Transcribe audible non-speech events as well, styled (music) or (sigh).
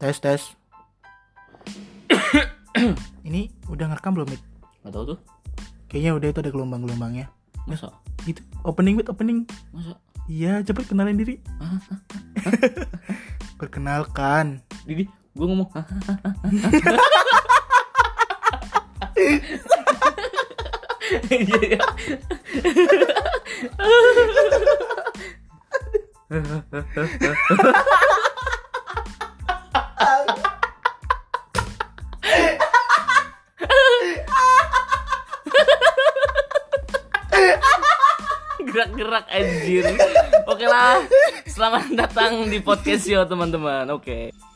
Tes tes. (coughs) Ini udah ngerekam belum, Mit? Gak tau tuh Kayaknya udah itu ada gelombang-gelombangnya. Masa? Gitu. Opening, Mit, opening. Masa? Iya, cepet kenalin diri. (laughs) Perkenalkan. Didi, gue ngomong Iya, (laughs) (laughs) Gerak-gerak anjir. Oke lah Selamat datang di podcast yo teman-teman. Oke